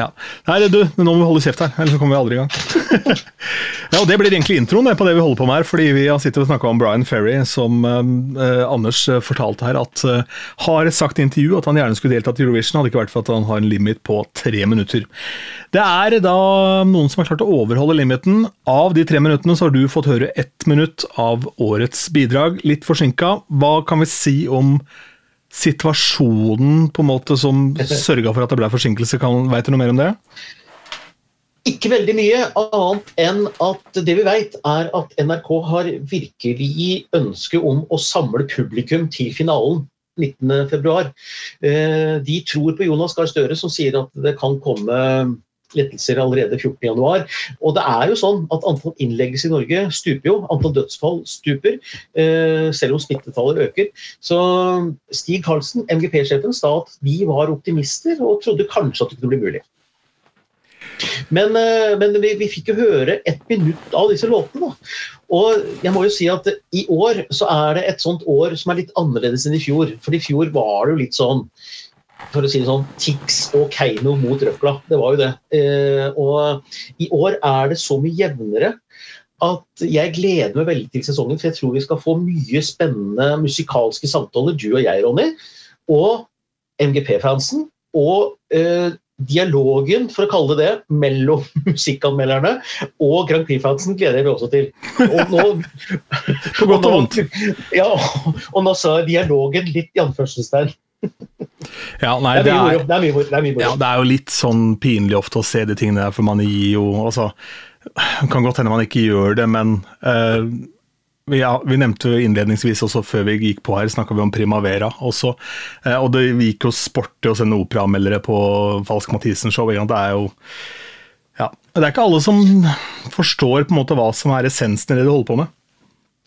Ja. Nei, du, nå må vi holde kjeft her, ellers kommer vi aldri i gang. ja, og Det blir egentlig introen på det vi holder på med her, fordi vi har sittet og snakka om Brian Ferry, som eh, Anders eh, fortalte her at eh, har sagt i intervju at han gjerne skulle deltatt i Eurovision, hadde ikke vært for at han har en limit på tre minutter. Det er da noen som har klart å overholde limiten. Av de tre minuttene så har du fått høre ett minutt av årets bidrag, litt forsinka. Hva kan vi si om situasjonen på en måte som sørga for at det ble forsinkelse? Veit du noe mer om det? Ikke veldig mye, annet enn at det vi vet, er at NRK har virkelig ønske om å samle publikum til finalen 19.2. Eh, de tror på Jonas Gahr Støre, som sier at det kan komme lettelser allerede 14.1. Og det er jo sånn at antall innleggelser i Norge stuper jo. Antall dødsfall stuper, eh, selv om smittetallet øker. Så Stig Karlsen, MGP-sjefen, sa at vi var optimister og trodde kanskje at det kunne bli mulig. Men, eh, men vi, vi, fikk jo høre ett minutt av disse låtene. Og jeg må jo si at i år så er det et sånt år som er litt annerledes enn i fjor. For i fjor var det jo litt sånn for å si det sånn, Tix og Keiino mot røkla. Det var jo det. Eh, og i år er det så mye jevnere at jeg gleder meg veldig til sesongen. For jeg tror vi skal få mye spennende musikalske samtaler, du og jeg, Ronny. Og MGP-fansen. Og eh, dialogen, for å kalle det det, mellom musikkanmelderne og Grand Prix-fansen gleder jeg meg også til. Og nå, På godt og vondt. Ja, og nå sa jeg dialogen litt i anførselstegn. Ja, nei, det, er, det, er, ja, det er jo litt sånn pinlig ofte å se de tingene der, for man gir jo altså, Kan godt hende man ikke gjør det, men uh, vi, ja, vi, nevnte innledningsvis også før vi gikk på her, snakka vi om Primavera også. Uh, og det gikk jo sporty å sende operaanmeldere på Falsk Mathisen-show. Det er jo ja, Det er ikke alle som forstår på en måte hva som er essensen i det du holder på med.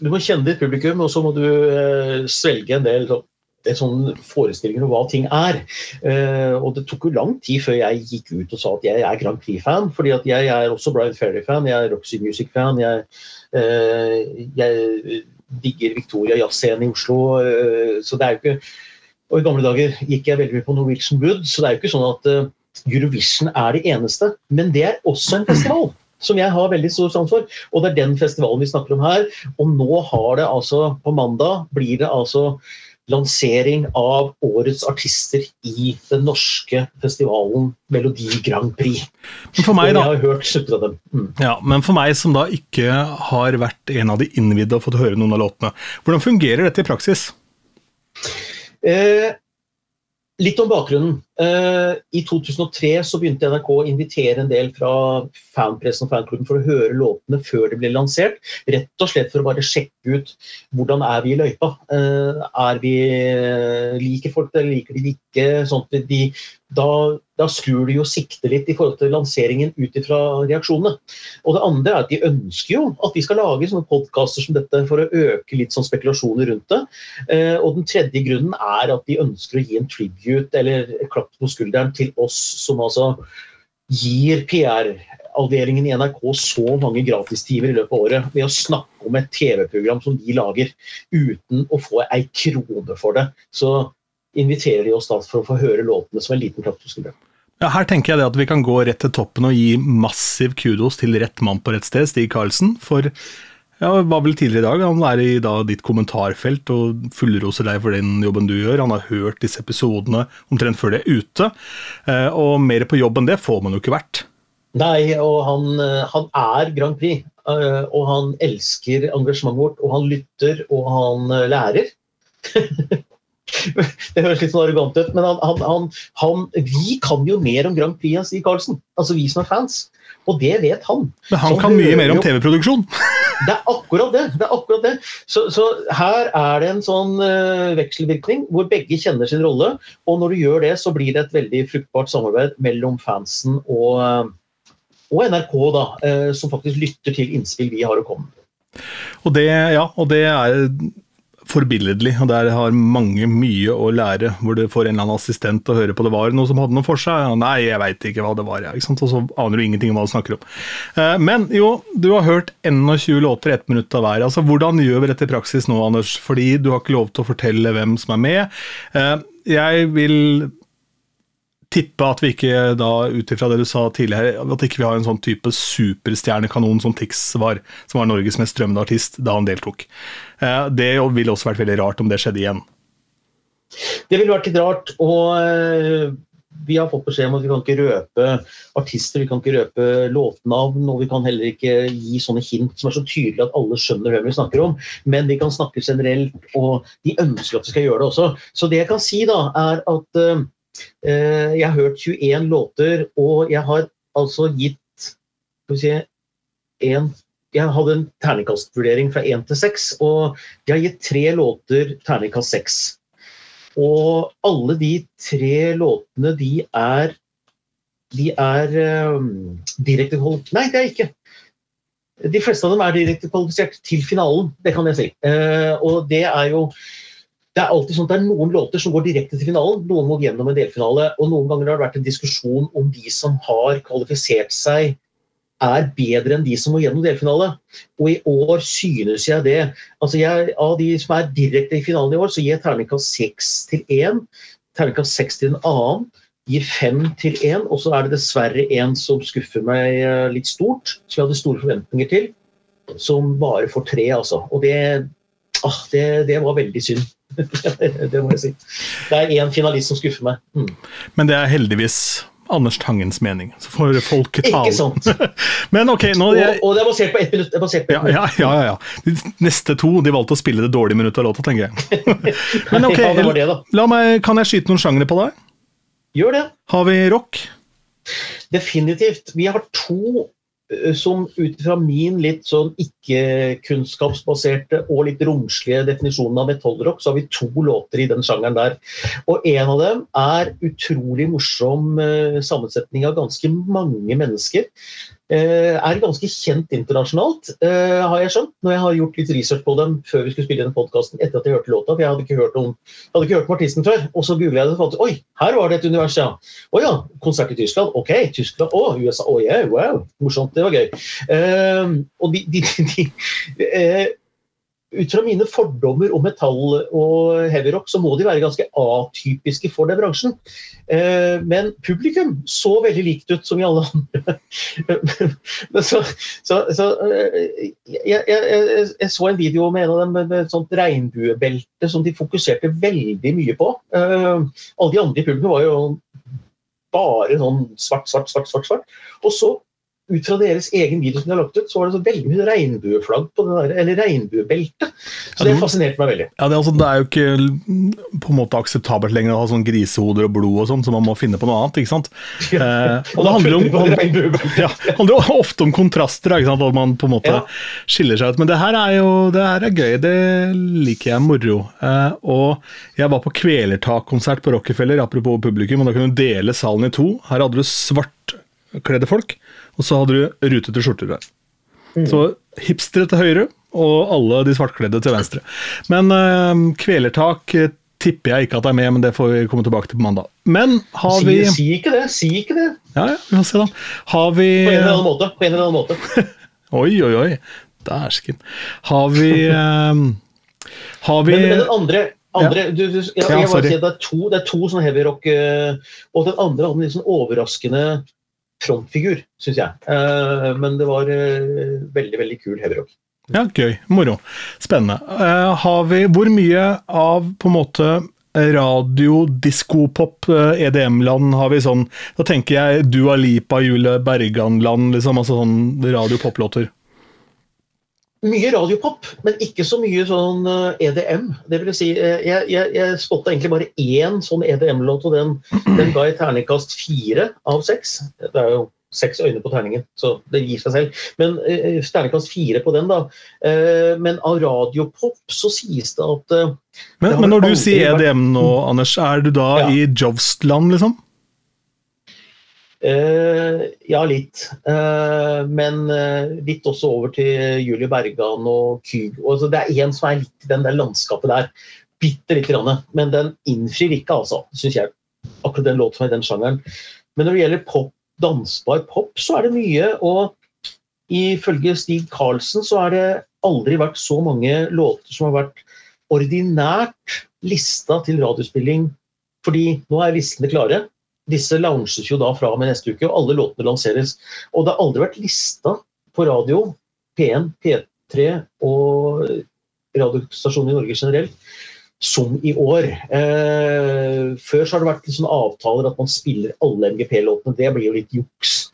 Du må kjenne ditt publikum, og så må du uh, svelge en del sånn en sånn forestillinger om hva ting er. Uh, og det tok jo lang tid før jeg gikk ut og sa at jeg er Grand Prix-fan. fordi at jeg er også Brian Ferry-fan, jeg er Roxy Music-fan. Jeg, uh, jeg, digger Victoria Jazzscenen i Oslo. Uh, så det er jo ikke Og i gamle dager gikk jeg veldig mye på Norwegian Wood, så det er jo ikke sånn at Eurovision er det eneste. Men det er også en festival som jeg har veldig stor sans for. Og det er den festivalen vi snakker om her. Og nå har det altså På mandag blir det altså lansering av årets artister i den norske festivalen Melodi Grand Prix. Men for meg, da, jeg har hørt av dem. Mm. Ja, men for meg som da ikke har vært en av de innvidde og fått høre noen av låtene, hvordan fungerer dette i praksis? Eh, Litt om bakgrunnen. Eh, I 2003 så begynte NRK å invitere en del fra fanpressen og fanklubben for å høre låtene før de ble lansert. Rett og slett for å bare sjekke ut hvordan er vi i løypa. Eh, er vi, liker folk det, liker de det ikke? Sånn de, da, da skrur de jo sikte litt i forhold til lanseringen ut ifra reaksjonene. Og det andre er at de ønsker jo at vi skal lage sånne podkaster som dette for å øke litt sånn spekulasjoner rundt det. Eh, og den tredje grunnen er at de ønsker å gi en tribute eller klapp på skulderen til oss som altså gir PR-avdelingen i NRK så mange gratistimer i løpet av året ved å snakke om et TV-program som de lager, uten å få ei krone for det. Så inviterer de oss da for å få høre låtene som en liten klapp på skulderen. Ja, her tenker jeg det at vi kan gå rett til toppen og gi massiv kudos til rett mann på rett sted, Stig Karlsen. For ja, det var vel tidligere i dag, han er i da, ditt kommentarfelt og fullroser deg for den jobben du gjør. Han har hørt disse episodene omtrent før det er ute. Eh, og mer på jobb enn det får man jo ikke vært. Nei, og han, eh, han er Grand Prix. Eh, og han elsker engasjementet vårt, og han lytter, og han lærer. det høres litt sånn arrogant ut, men han, han, han, vi kan jo mer om Grand Prix enn Stig Karlsen. Altså vi som er fans. Og det vet han. Men han kan mye mer om TV-produksjon? Det er akkurat det. det, er akkurat det. Så, så, her er det en sånn uh, vekselvirkning hvor begge kjenner sin rolle. Og når du gjør det, så blir det et veldig fruktbart samarbeid mellom fansen og, uh, og NRK, da, uh, som faktisk lytter til innspill vi har å komme med. Og det, ja, og det er forbilledlig, og der har mange mye å lære. Hvor du får en eller annen assistent og hører på det var noe som hadde noe for seg. Nei, jeg veit ikke hva det var, ja, og så aner du ingenting om hva du snakker om. Eh, men jo, du har hørt 21 låter, i ett minutt av hver. Altså, Hvordan gjør vi dette i praksis nå, Anders? Fordi du har ikke lov til å fortelle hvem som er med. Eh, jeg vil tippe at vi ikke da, ut ifra det du sa tidligere, at ikke vi har en sånn type superstjernekanon som Tix var, som var Norges mest strømmende artist da han deltok. Eh, det ville også vært veldig rart om det skjedde igjen. Det ville vært litt rart. og eh, vi har fått beskjed om at vi kan ikke røpe artister, vi kan ikke røpe låtnavn, og vi kan heller ikke gi sånne hint som er så tydelige at alle skjønner hvem vi snakker om. Men vi kan snakke generelt, og de ønsker at vi skal gjøre det også. Så det jeg kan si, da, er at uh, jeg har hørt 21 låter, og jeg har altså gitt skal vi si, en jeg hadde en terningkastvurdering fra én til seks, og jeg har gitt tre låter terningkast seks. Og alle de tre låtene, de er De er um, direkte Nei, det er ikke. De fleste av dem er direkte kvalifisert til finalen, det kan jeg si. Uh, og det er jo det er alltid sånn at det er noen låter som går direkte til finalen, noen må gjennom en delfinale. Og noen ganger har det vært en diskusjon om de som har kvalifisert seg er bedre enn de som må gjennom delfinale. Og i år synes jeg det. Altså jeg, av de som er direkte i finalen i år, så gir jeg terningkast seks til én. Terningkast seks til en annen. Gir fem til én. Og så er det dessverre en som skuffer meg eh, litt stort, som jeg hadde store forventninger til. Som bare får tre, altså. Og det, ah, det, det var veldig synd. det må jeg si. Det er én finalist som skuffer meg. Mm. Men det er heldigvis Anders Tangens mening. Så får folk tale. Ikke sant. Men ok, nå... Jeg... Og, og, det er basert på ett minutt. På ett minutt. Ja, ja, ja, ja, De neste to de valgte å spille det dårlige minuttet av låta, tenker jeg. Men ok, ja, det det, la meg, kan jeg skyte noen sjangere på deg? Gjør det. Har vi rock? Definitivt. Vi har to som ut fra min litt sånn ikke-kunnskapsbaserte og litt romslige definisjonen av metallrock, så har vi to låter i den sjangeren der. Og en av dem er utrolig morsom eh, sammensetning av ganske mange mennesker. Eh, er ganske kjent internasjonalt, eh, har jeg skjønt, når jeg har gjort litt research på dem før vi skulle spille den podkasten etter at jeg hørte låta. for Jeg hadde ikke hørt om, hadde ikke hørt om artisten før. Og så googla jeg det og fant oi, her var det et univers, ja. Å ja, konsert i Tyskland. Ok, Tyskland. og USA. Å yeah, wow, morsomt. Det var gøy. Uh, og de, de, de, de ut fra mine fordommer om metall og heavyrock, så må de være ganske atypiske for den bransjen. Eh, men publikum så veldig likt ut som i alle andre. så, så, så jeg, jeg, jeg, jeg, så en video med en av dem med et sånt regnbuebelte som de fokuserte veldig mye på. Eh, alle de andre i publikum var jo bare sånn svart, svart, svart. svart, svart. Og så ut fra deres egen video som de har lagt ut, så var det så veldig mye regnbueflagg på det der, eller regnbuebelte. Så det fascinerte meg veldig. Ja, det, er altså, det, er jo ikke på en måte akseptabelt lenger å ha sånn grisehoder og blod og sånn, så man må finne på noe annet. ikke sant? Eh, og det handler, om, ja, handler ofte om kontraster, ikke sant? at man på en måte ja. skiller seg ut. Men det her er jo det her er gøy, det liker jeg. Moro. Eh, og jeg var på Kvelertak-konsert på Rockefeller, apropos publikum, og da kunne du dele salen i to. Her hadde du svartkledde folk og så hadde du rutete skjorter der. Mm. Så hipstere til høyre, og alle de svartkledde til venstre. Men uh, kvelertak uh, tipper jeg ikke at det er med, men det får vi komme tilbake til på mandag. Men har si, vi Si ikke det, si ikke det. Ja, ja, vi får se, da. Har vi På en eller annen måte. På en eller annen måte. oi, oi, oi. Dæsken. Har vi uh, Har vi men, men den andre andre, du, du, jeg, jeg si det, er to, det er to sånne heavyrock, rock og den andre hadde en litt sånn overraskende frontfigur, syns jeg. Uh, men det var uh, veldig, veldig kul heavyrock. Ja, gøy. Moro. Spennende. Uh, har vi Hvor mye av på en måte radio, diskopop, EDM-land har vi sånn Da tenker jeg Dua Lipa, Julie Bergan-land, liksom. Altså sånn radio-pop-låter mye radiopop, men ikke så mye sånn EDM. Eh, e det vil si, eh, jeg, jeg, jeg spotta egentlig bare én sånn EDM-låt, og den, den, ga jeg terningkast fire av seks. Det er jo seks øyne på terningen, så det gir seg selv. Men eh, terningkast fire på den, da. Eh, men av radiopop så sies det at eh, men, men, når du sier EDM nå, Anders, er du da ja. i Jovstland, liksom? Uh, ja, litt. Uh, men uh, litt også over til Julie Bergan og Kygo. Altså, det er én som er litt i den der landskapet der. Bitte lite grann. Men den innfrir ikke, altså, syns jeg. Akkurat den låten i den sjangeren. Men når det gjelder pop, dansbar pop, så er det mye. Og ifølge Stig Karlsen så har det aldri vært så mange låter som har vært ordinært lista til radiospilling. Fordi nå er listene klare. Disse launches jo da fra og med neste uke, og alle låtene lanseres. Og det har aldri vært lista på radio, P1, P3 og radiostasjoner i Norge generelt, som i år. Eh, før så har det vært liksom avtaler at man spiller alle MGP-låtene. Det blir jo litt juks.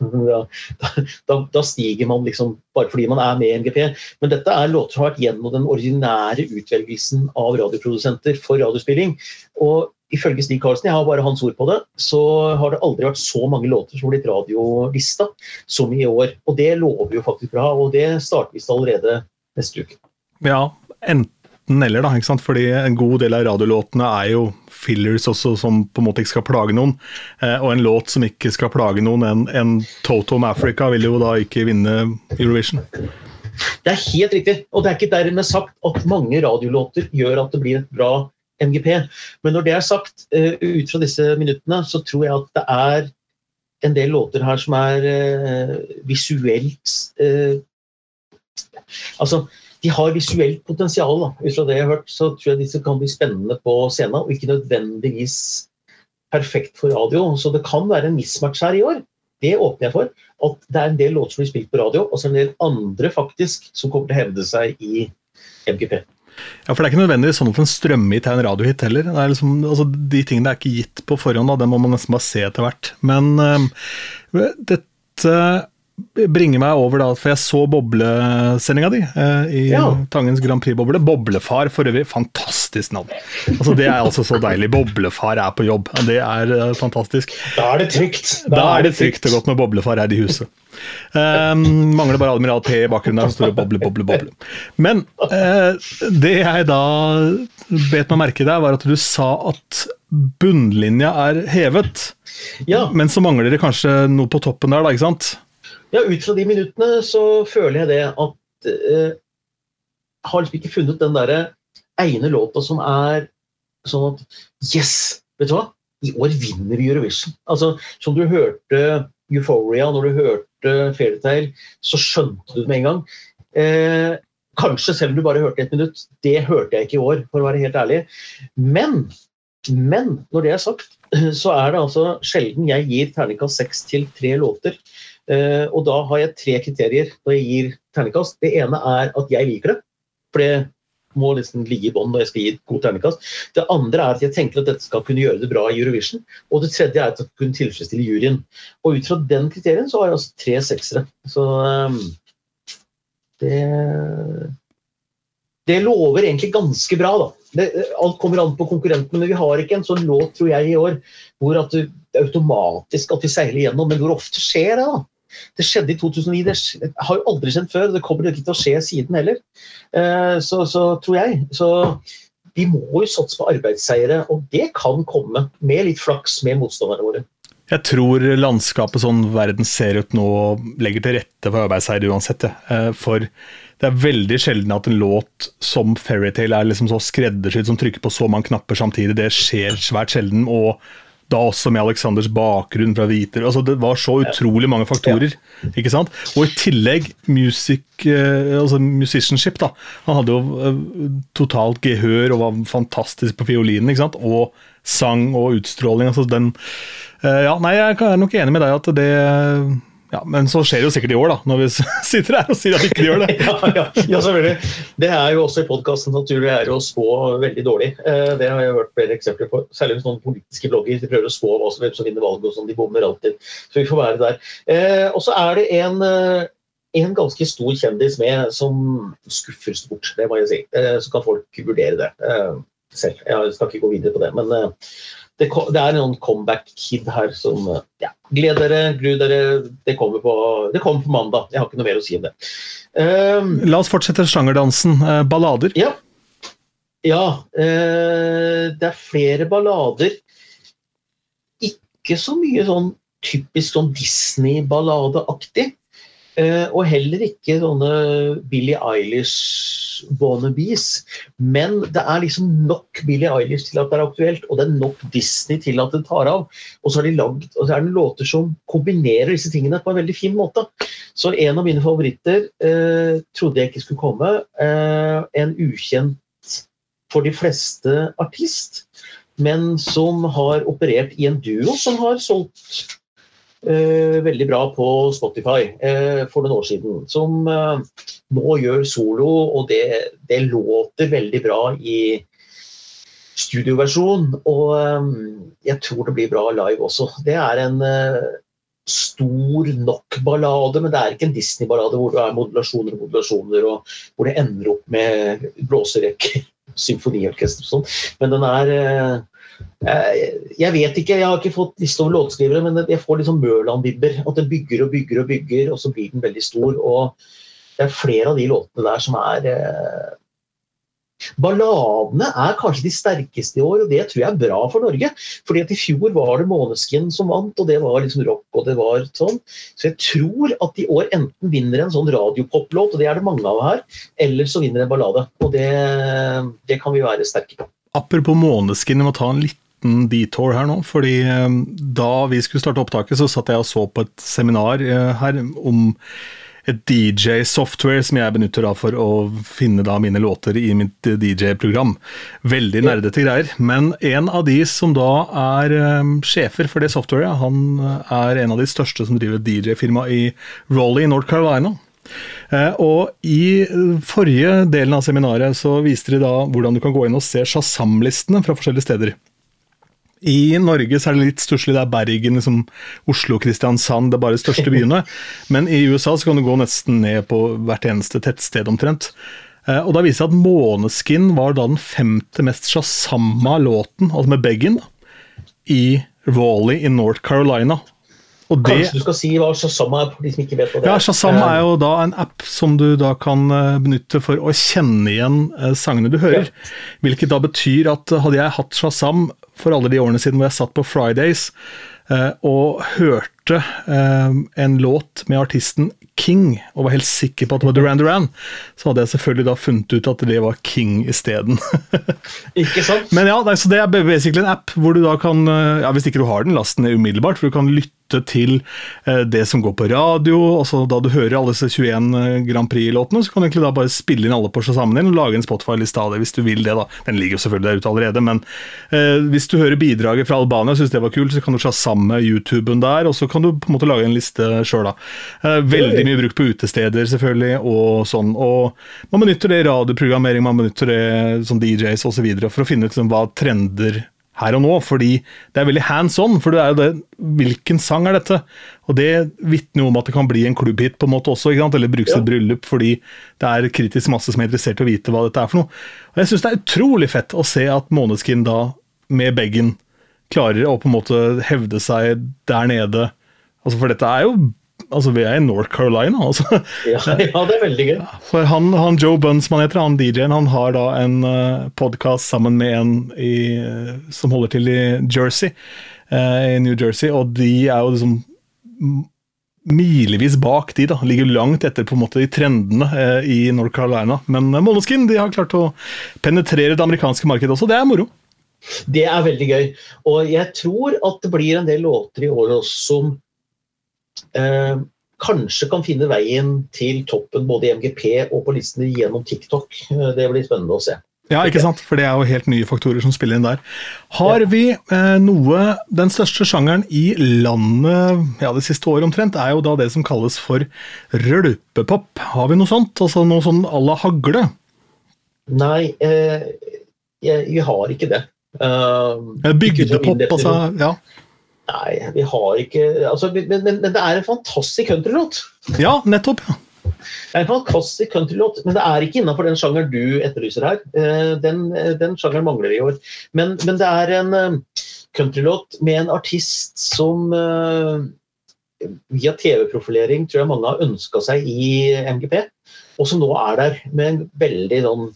Da, da, da, stiger man liksom bare fordi man er med i MGP. Men dette er låter som har vært gjennom den ordinære utvelgelsen av radioprodusenter for radiospilling. Og ifølge Stig Karlsen, jeg har bare hans ord på det, så har det aldri vært så mange låter som har blitt radiolista som i år. Og det lover jo faktisk bra, og det starter visst allerede neste uke. Ja, enten eller, da, ikke sant? fordi en god del av radiolåtene er jo fillers også, som på en måte ikke skal plage noen. Eh, og en låt som ikke skal plage noen, en, en Toto med Africa, vil jo da ikke vinne Eurovision. Det er helt riktig, og det er ikke dermed sagt at mange radiolåter gjør at det blir et bra MGP. Men når det er sagt, uh, ut fra disse minuttene, så tror jeg at det er en del låter her som er uh, visuelt uh, Altså, de har visuelt potensial. Da. Ut fra det jeg har hørt, så tror jeg disse kan bli spennende på scenen, og ikke nødvendigvis perfekt for radio. Så det kan være en mismatch her i år. Det åpner jeg for. At det er en del låter som blir spilt på radio, og så er det en del andre faktisk som kommer til å hevde seg i MGP. Ja, for Det er ikke nødvendigvis sånn at en strømhit er en radiohit heller. Liksom, altså, de tingene er ikke gitt på forhånd, da. det må man nesten bare se etter hvert. Men øh, dette bringer meg over da, for jeg så boblesendinga di eh, i ja. Tangens Grand Prix-boble. Boblefar for øvrig, fantastisk navn. Altså Det er altså så deilig. Boblefar er på jobb. Det er uh, fantastisk. Da er det trygt. Da, da er det trygt og godt med boblefar her i huset. Um, mangler bare Admiral P i bakgrunnen der, så står det boble, boble, boble. Men uh, det jeg da bet meg merke i der, var at du sa at bunnlinja er hevet. Ja. Men så mangler det kanskje noe på toppen der, da, ikke sant? Ja, ut fra de minuttene så føler jeg det at eh, Jeg har liksom ikke funnet den derre ene låta som er sånn at Yes! Vet du hva? I år vinner vi Eurovision. Altså, Som du hørte Euphoria, når du hørte Fairytale, så skjønte du det med en gang. Eh, kanskje selv om du bare hørte et minutt. Det hørte jeg ikke i år, for å være helt ærlig. Men, men når det er sagt, så er det altså sjelden jeg gir terningkast seks til tre låter. Eh, og da har jeg tre kriterier når jeg gir terningkast. Det ene er at jeg liker det. For det må nesten ligge i bånn når jeg skal gi et godt terningkast. Det andre er at jeg tenker at dette skal kunne gjøre det bra i Eurovision. Og det tredje er at det kunne tilfredsstille juryen. Og ut fra den kriterien så har jeg altså tre seksere. Så um, det Det lover egentlig ganske bra, da. Det, alt kommer an på konkurrentene, men vi har ikke en sånn låt, tror jeg, i år hvor at er automatisk at vi seiler gjennom. Men hvor ofte skjer det, da? Det skjedde i 2009, det har jo aldri skjedd før. Det kommer ikke til å skje siden heller, eh, så, så tror jeg. Så vi må jo satse på arbeidsseire, og det kan komme med litt flaks med motstanderne våre. Jeg tror landskapet sånn verden ser ut nå legger til rette for arbeidsseire uansett. Eh, for det er veldig sjelden at en låt som Fairytale er liksom så skreddersydd som trykker på så mange knapper samtidig. Det skjer svært sjelden. og da også med Aleksanders bakgrunn fra Hviter. Altså, det var så utrolig mange faktorer. Ja. ikke sant? Og i tillegg music, eh, altså musicianship. da. Han hadde jo eh, totalt gehør og var fantastisk på fiolinen. ikke sant? Og sang og utstråling. altså den, eh, ja, nei, Jeg er nok enig med deg at det ja, Men så skjer det jo sikkert i år, da, når vi sitter her og sier at ikke de gjør det. ja, ja, ja, selvfølgelig. Det er jo også i podkasten naturlig er å spå veldig dårlig. Eh, det har jeg hørt flere eksempler på. Særlig hvis noen politiske blogger de prøver å spå hvem som vinner valget, og sånn. De bommer alltid. Så vi får være der. Eh, og så er det en, eh, en ganske stor kjendis med som skuffer stort, det må jeg si. Så kan folk vurdere det selv. Jeg skal ikke gå videre på det. men det, det er noen comeback-kid her som ja, Gled dere, gru dere. Det kommer, på, det kommer, på, mandag. Jeg har ikke noe mer å si om det. Um, La oss fortsette sjangerdansen. Uh, ballader? Ja. ja uh, det er flere ballader. Ikke så mye sånn typisk sånn Disney-balladeaktig. Uh, og heller ikke sånne Billie Eilish wannabes. Men det er liksom nok Billie Eilish til at det er aktuelt, og det er nok Disney til at det tar av. Og så de lagd, og så er det låter som kombinerer disse tingene på en veldig fin måte. Så en av mine favoritter eh, trodde jeg ikke skulle komme. Eh, en ukjent for de fleste artist. men som har operert i en duo som har solgt veldig bra på Spotify uh, for noen år siden. Som uh, nå gjør solo, og det, det, låter veldig bra i studioversjon. Og jeg tror det blir bra live også. Det er en stor nok ballade, men det er ikke en Disney-ballade hvor det er modulasjoner og modulasjoner, og hvor det ender opp med blåserekker, symfoniorkester og sånn. Men den er eh, Jeg vet ikke, jeg har ikke fått liste over låtskrivere, men jeg får liksom Mørland-vibber. At den bygger og bygger og bygger, og så blir den veldig stor. og det er flere av de låtene der som er eh, Balladene er kanskje de sterkeste i år, og det tror jeg er bra for Norge. fordi at I fjor var det Måneskin som vant, og det var liksom rock. og det var sånn. Så jeg tror at i år enten vinner en sånn radiopoplåt, og det er det mange av her, eller så vinner en ballade. Og det, det kan vi være sterke på. Apropos Måneskin, jeg må ta en liten detour her nå. fordi eh, Da vi skulle starte opptaket, så satt jeg og så på et seminar eh, her om et DJ-software som jeg benytter da for å finne da mine låter i mitt DJ-program. Veldig nerdete greier. Men en av de som da er sjefer for det softwaret, han er en av de største som driver DJ-firma i Raleigh, North Carolina. Uh, og I forrige delen av seminaret så viste de da hvordan du kan gå inn og se Shazam-listene fra forskjellige steder. I Norge så er det litt stusslig. Det er Bergen, liksom, Oslo, Kristiansand, det er bare de største byene. Men i USA så kan du gå nesten ned på hvert eneste tettsted omtrent. Eh, og da viser det seg at Måneskin var da den femte mest shazamma låten, altså med Beggen, i Raleigh i North Carolina. Det, Kanskje du skal si hva Shazam er for de som ikke vet hva det er? Ja, Shazam er jo da en app som du da kan eh, benytte for å kjenne igjen eh, sangene du hører. Ja. Hvilket da betyr at hadde jeg hatt Shazam for alle de årene siden hvor jeg satt på Fridays eh, og hørte en låt med artisten King, og var helt sikker på at det var Duran Duran, så hadde jeg selvfølgelig da funnet ut at det var King isteden. ikke sant? Men ja, så det er basically en app hvor du da kan, ja, hvis ikke du har den, last den ned umiddelbart, for du kan lytte lytte til eh, det som går på radio. altså Da du hører alle disse 21 eh, Grand Prix-låtene, så kan du egentlig da bare spille inn alle på sammen din og lage en Spotify-liste av det, hvis du vil det. da. Den ligger jo selvfølgelig der ute allerede, men eh, hvis du hører bidraget fra Albania og syns det var kult, så kan du ta sammen YouTuben der, og så kan du på en måte lage en liste sjøl, da. Veldig mye brukt på utesteder, selvfølgelig, og sånn. Og man benytter det i radioprogrammering, man benytter det som DJs osv. for å finne ut liksom, hva trender her og nå, fordi det er veldig hands on. For det er jo det Hvilken sang er dette? Og det vitner jo om at det kan bli en klubbhit på en måte også, eller brukes ja. et bryllup, fordi det er kritisk masse som er interessert i å vite hva dette er for noe. Og jeg syns det er utrolig fett å se at Måneskin da, med Beggen, klarer å på en måte hevde seg der nede. Altså, for dette er jo Altså, vi er i North Carolina, altså. Ja, ja det er veldig gøy. For han, han Joe Bunn, som han heter, han DJ-en, han har da en uh, eh, podkast sammen med en i, uh, som holder til i Jersey, uh, i New Jersey, og de er jo liksom milevis bak de, da. Ligger langt etter på en måte de trendene eh, i North Carolina. Men eh, Moleskin de har klart å penetrere det amerikanske markedet også, det er moro. Det er veldig gøy. Og jeg tror at det blir en del låter i år også som eh, kanskje kan finne veien til toppen både i MGP og på listene gjennom TikTok. Eh, det blir spennende å se. Ja, ikke sant? For det er jo helt nye faktorer som spiller inn der. Har vi eh, noe Den største sjangeren i landet ja, det siste året omtrent, er jo da det som kalles for rølpepop. Har vi noe sånt? Altså noe sånn à la hagle? Nei, eh, jeg, vi har ikke det. Uh, Bygdepop, altså. Ja. Nei, vi har ikke altså, men, men, men, det er en fantastisk countrylåt. Ja, nettopp. ja. Det er en fantastisk countrylåt, men det er ikke innenfor den sjangeren du etterlyser her. Eh, den, den sjangeren mangler vi i år. Men, men, det er en eh, countrylåt med en artist som eh, via TV-profilering tror jeg mange har ønska seg i MGP, og som nå er der med en veldig sånn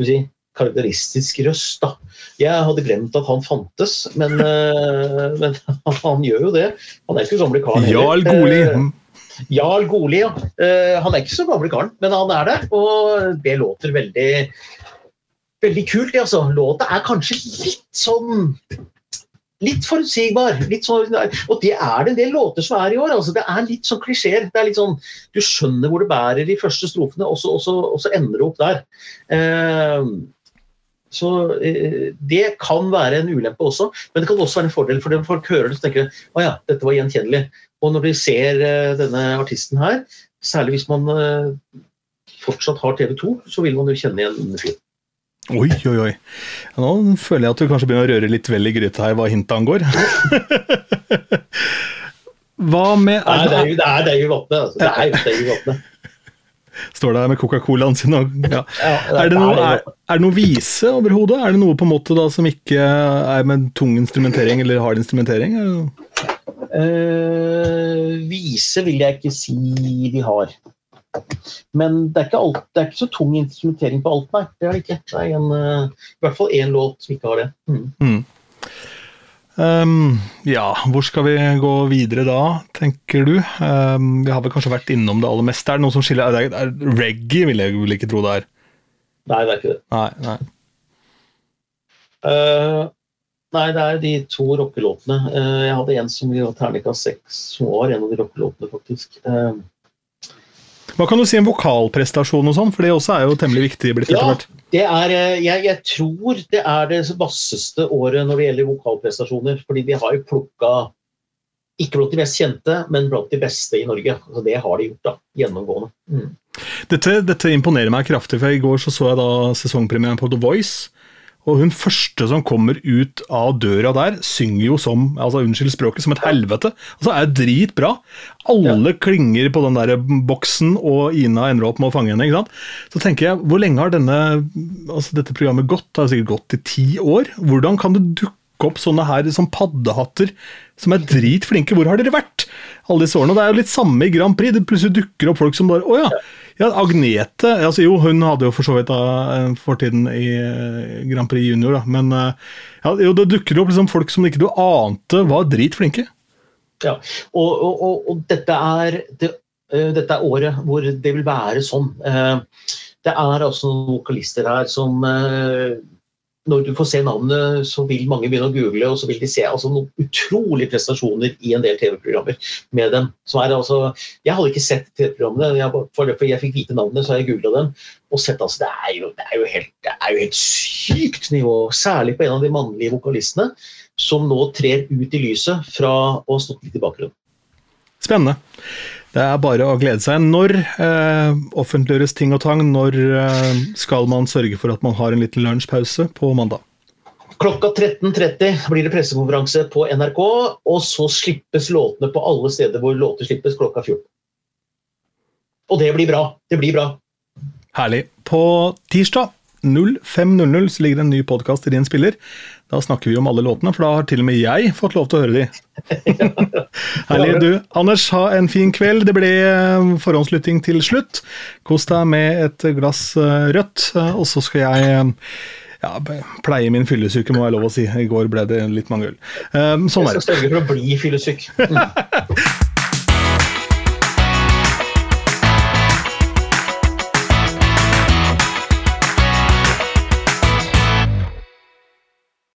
si, karakteristisk røst. da. Jeg hadde glemt at han fantes, men, uh, men han gjør jo det. Han er ikke så gamle karen heller. Jarl Goli. Uh, Jarl Goli, ja. Uh, han er ikke så gamle karen, men han er det. Og det låter veldig, veldig kult. Altså. Låta er kanskje litt sånn Litt forutsigbar. Litt sånn, og det er det en del låter som er i år. Altså, det er litt sånn klisjeer. Det er litt sånn, du skjønner hvor det bærer de første strofene, og så, og så, og så ender det opp der. Uh, Så eh, Det kan være en ulempe også, men det kan også være en fordel. For folk hører det, og tenker de å ja, dette var gjenkjennelig. Og når de ser eh, denne artisten her, særlig hvis man eh, fortsatt har TV2, så vil man jo kjenne igjen fyren. Oi, oi, oi. Nå føler jeg at du kanskje begynner å røre litt vel i gryta her hva hintet angår. hva med Nei, det er jo, det er, det er jo Vatne. Altså. Det er jo, det er jo. Står der med Coca-Colaen sin og ja. Er det noe, er, er det noe vise overhodet? Er det noe på en måte da som ikke er med tung instrumentering eller hard instrumentering? Er? Eh, vise vil jeg ikke si de har. Men det er ikke, alt, det er ikke så tung instrumentering på alt, nei. Det er det ikke. Det er en, eh, I hvert fall én låt som ikke har det. Mm. Um, ja, hvor skal vi gå videre da, tenker du? Um, vi har vel kanskje vært innom det aller meste. Er det noe som skiller? Er det, er, reggae vil jeg vel ikke tro det er. Nei, det er ikke det. Nei, nei. Uh, nei, det er de to rockelåtene. Uh, jeg hadde en som ga terningkast seks, som var en av de rockelåtene, faktisk. Eh, Hva kan du si om vokalprestasjon og sånn? For det også er jo temmelig viktig blitt etter Ja. hvert. det er, eh, jeg, jeg tror det er det vasseste året når det gjelder vokalprestasjoner. Fordi de har jo plukka ikke blant de mest kjente, men blant de beste i Norge. Altså, det har de gjort, da. Gjennomgående. Mm. Dette, dette imponerer meg kraftig, for i går så, så jeg da sesongpremieren på The Voice. Og hun første som kommer ut av døra der, synger jo som altså unnskyld språket, som et helvete. Altså er dritbra. Alle klinger på den der boksen, og Ina ender opp med å fange henne. ikke sant? Så tenker jeg, hvor lenge har denne, altså dette programmet gått? Det har sikkert gått i ti år. Hvordan kan det dukke opp sånne her som paddehatter som er dritflinke? Hvor har dere vært alle disse årene? Og Det er jo litt samme i Grand Prix. Det plutselig dukker opp folk som bare Å ja. Ja, Agnete altså Jo, hun hadde jo for så vidt da eh, fortiden i eh, Grand Prix Junior, da. Men eh, ja, jo, det dukker opp liksom folk som ikke du ante var dritflinke. Ja, og, og, og, dette, er, det, uh, dette er året hvor det vil være sånn. Uh, det er altså noen vokalister her som eh, Når du får se navnet, så vil mange begynne å google, og så vil de se altså, noen utrolige prestasjoner i en del TV-programmer med dem. Er, altså, jeg hadde ikke sett TV-programmene, jeg, for for jeg fikk vite navnene, så har jeg googla dem. Og sett, altså, det er jo, det er helt, det er jo helt sykt nivå, særlig på en av de mannlige vokalistene som nå trer ut i lyset fra å ha stått litt i bakgrunnen. Spennende. Det er bare å glede seg. Når eh, offentliggjøres ting og tang? Når eh, skal man sørge for at man har en liten lunsjpause på mandag? Klokka 13.30 blir det pressekonferanse på NRK, og så slippes låtene på alle steder hvor låter slippes klokka 14. Og det blir bra. Det blir bra. Herlig. På tirsdag 05.00 så ligger det en ny podkast i din spiller. Da snakker vi om alle låtene, for da har til og med jeg fått lov til å høre de. Herlig. Du, Anders, ha en fin kveld. Det ble eh, forhåndslytting til slutt. Kos deg med et glass eh, rødt, eh, og så skal jeg ja, pleie min fyllesyke, må jeg lov å si. I går ble det litt mange øl. Sånn er Jeg det. skal sørge for å bli fyllesyk.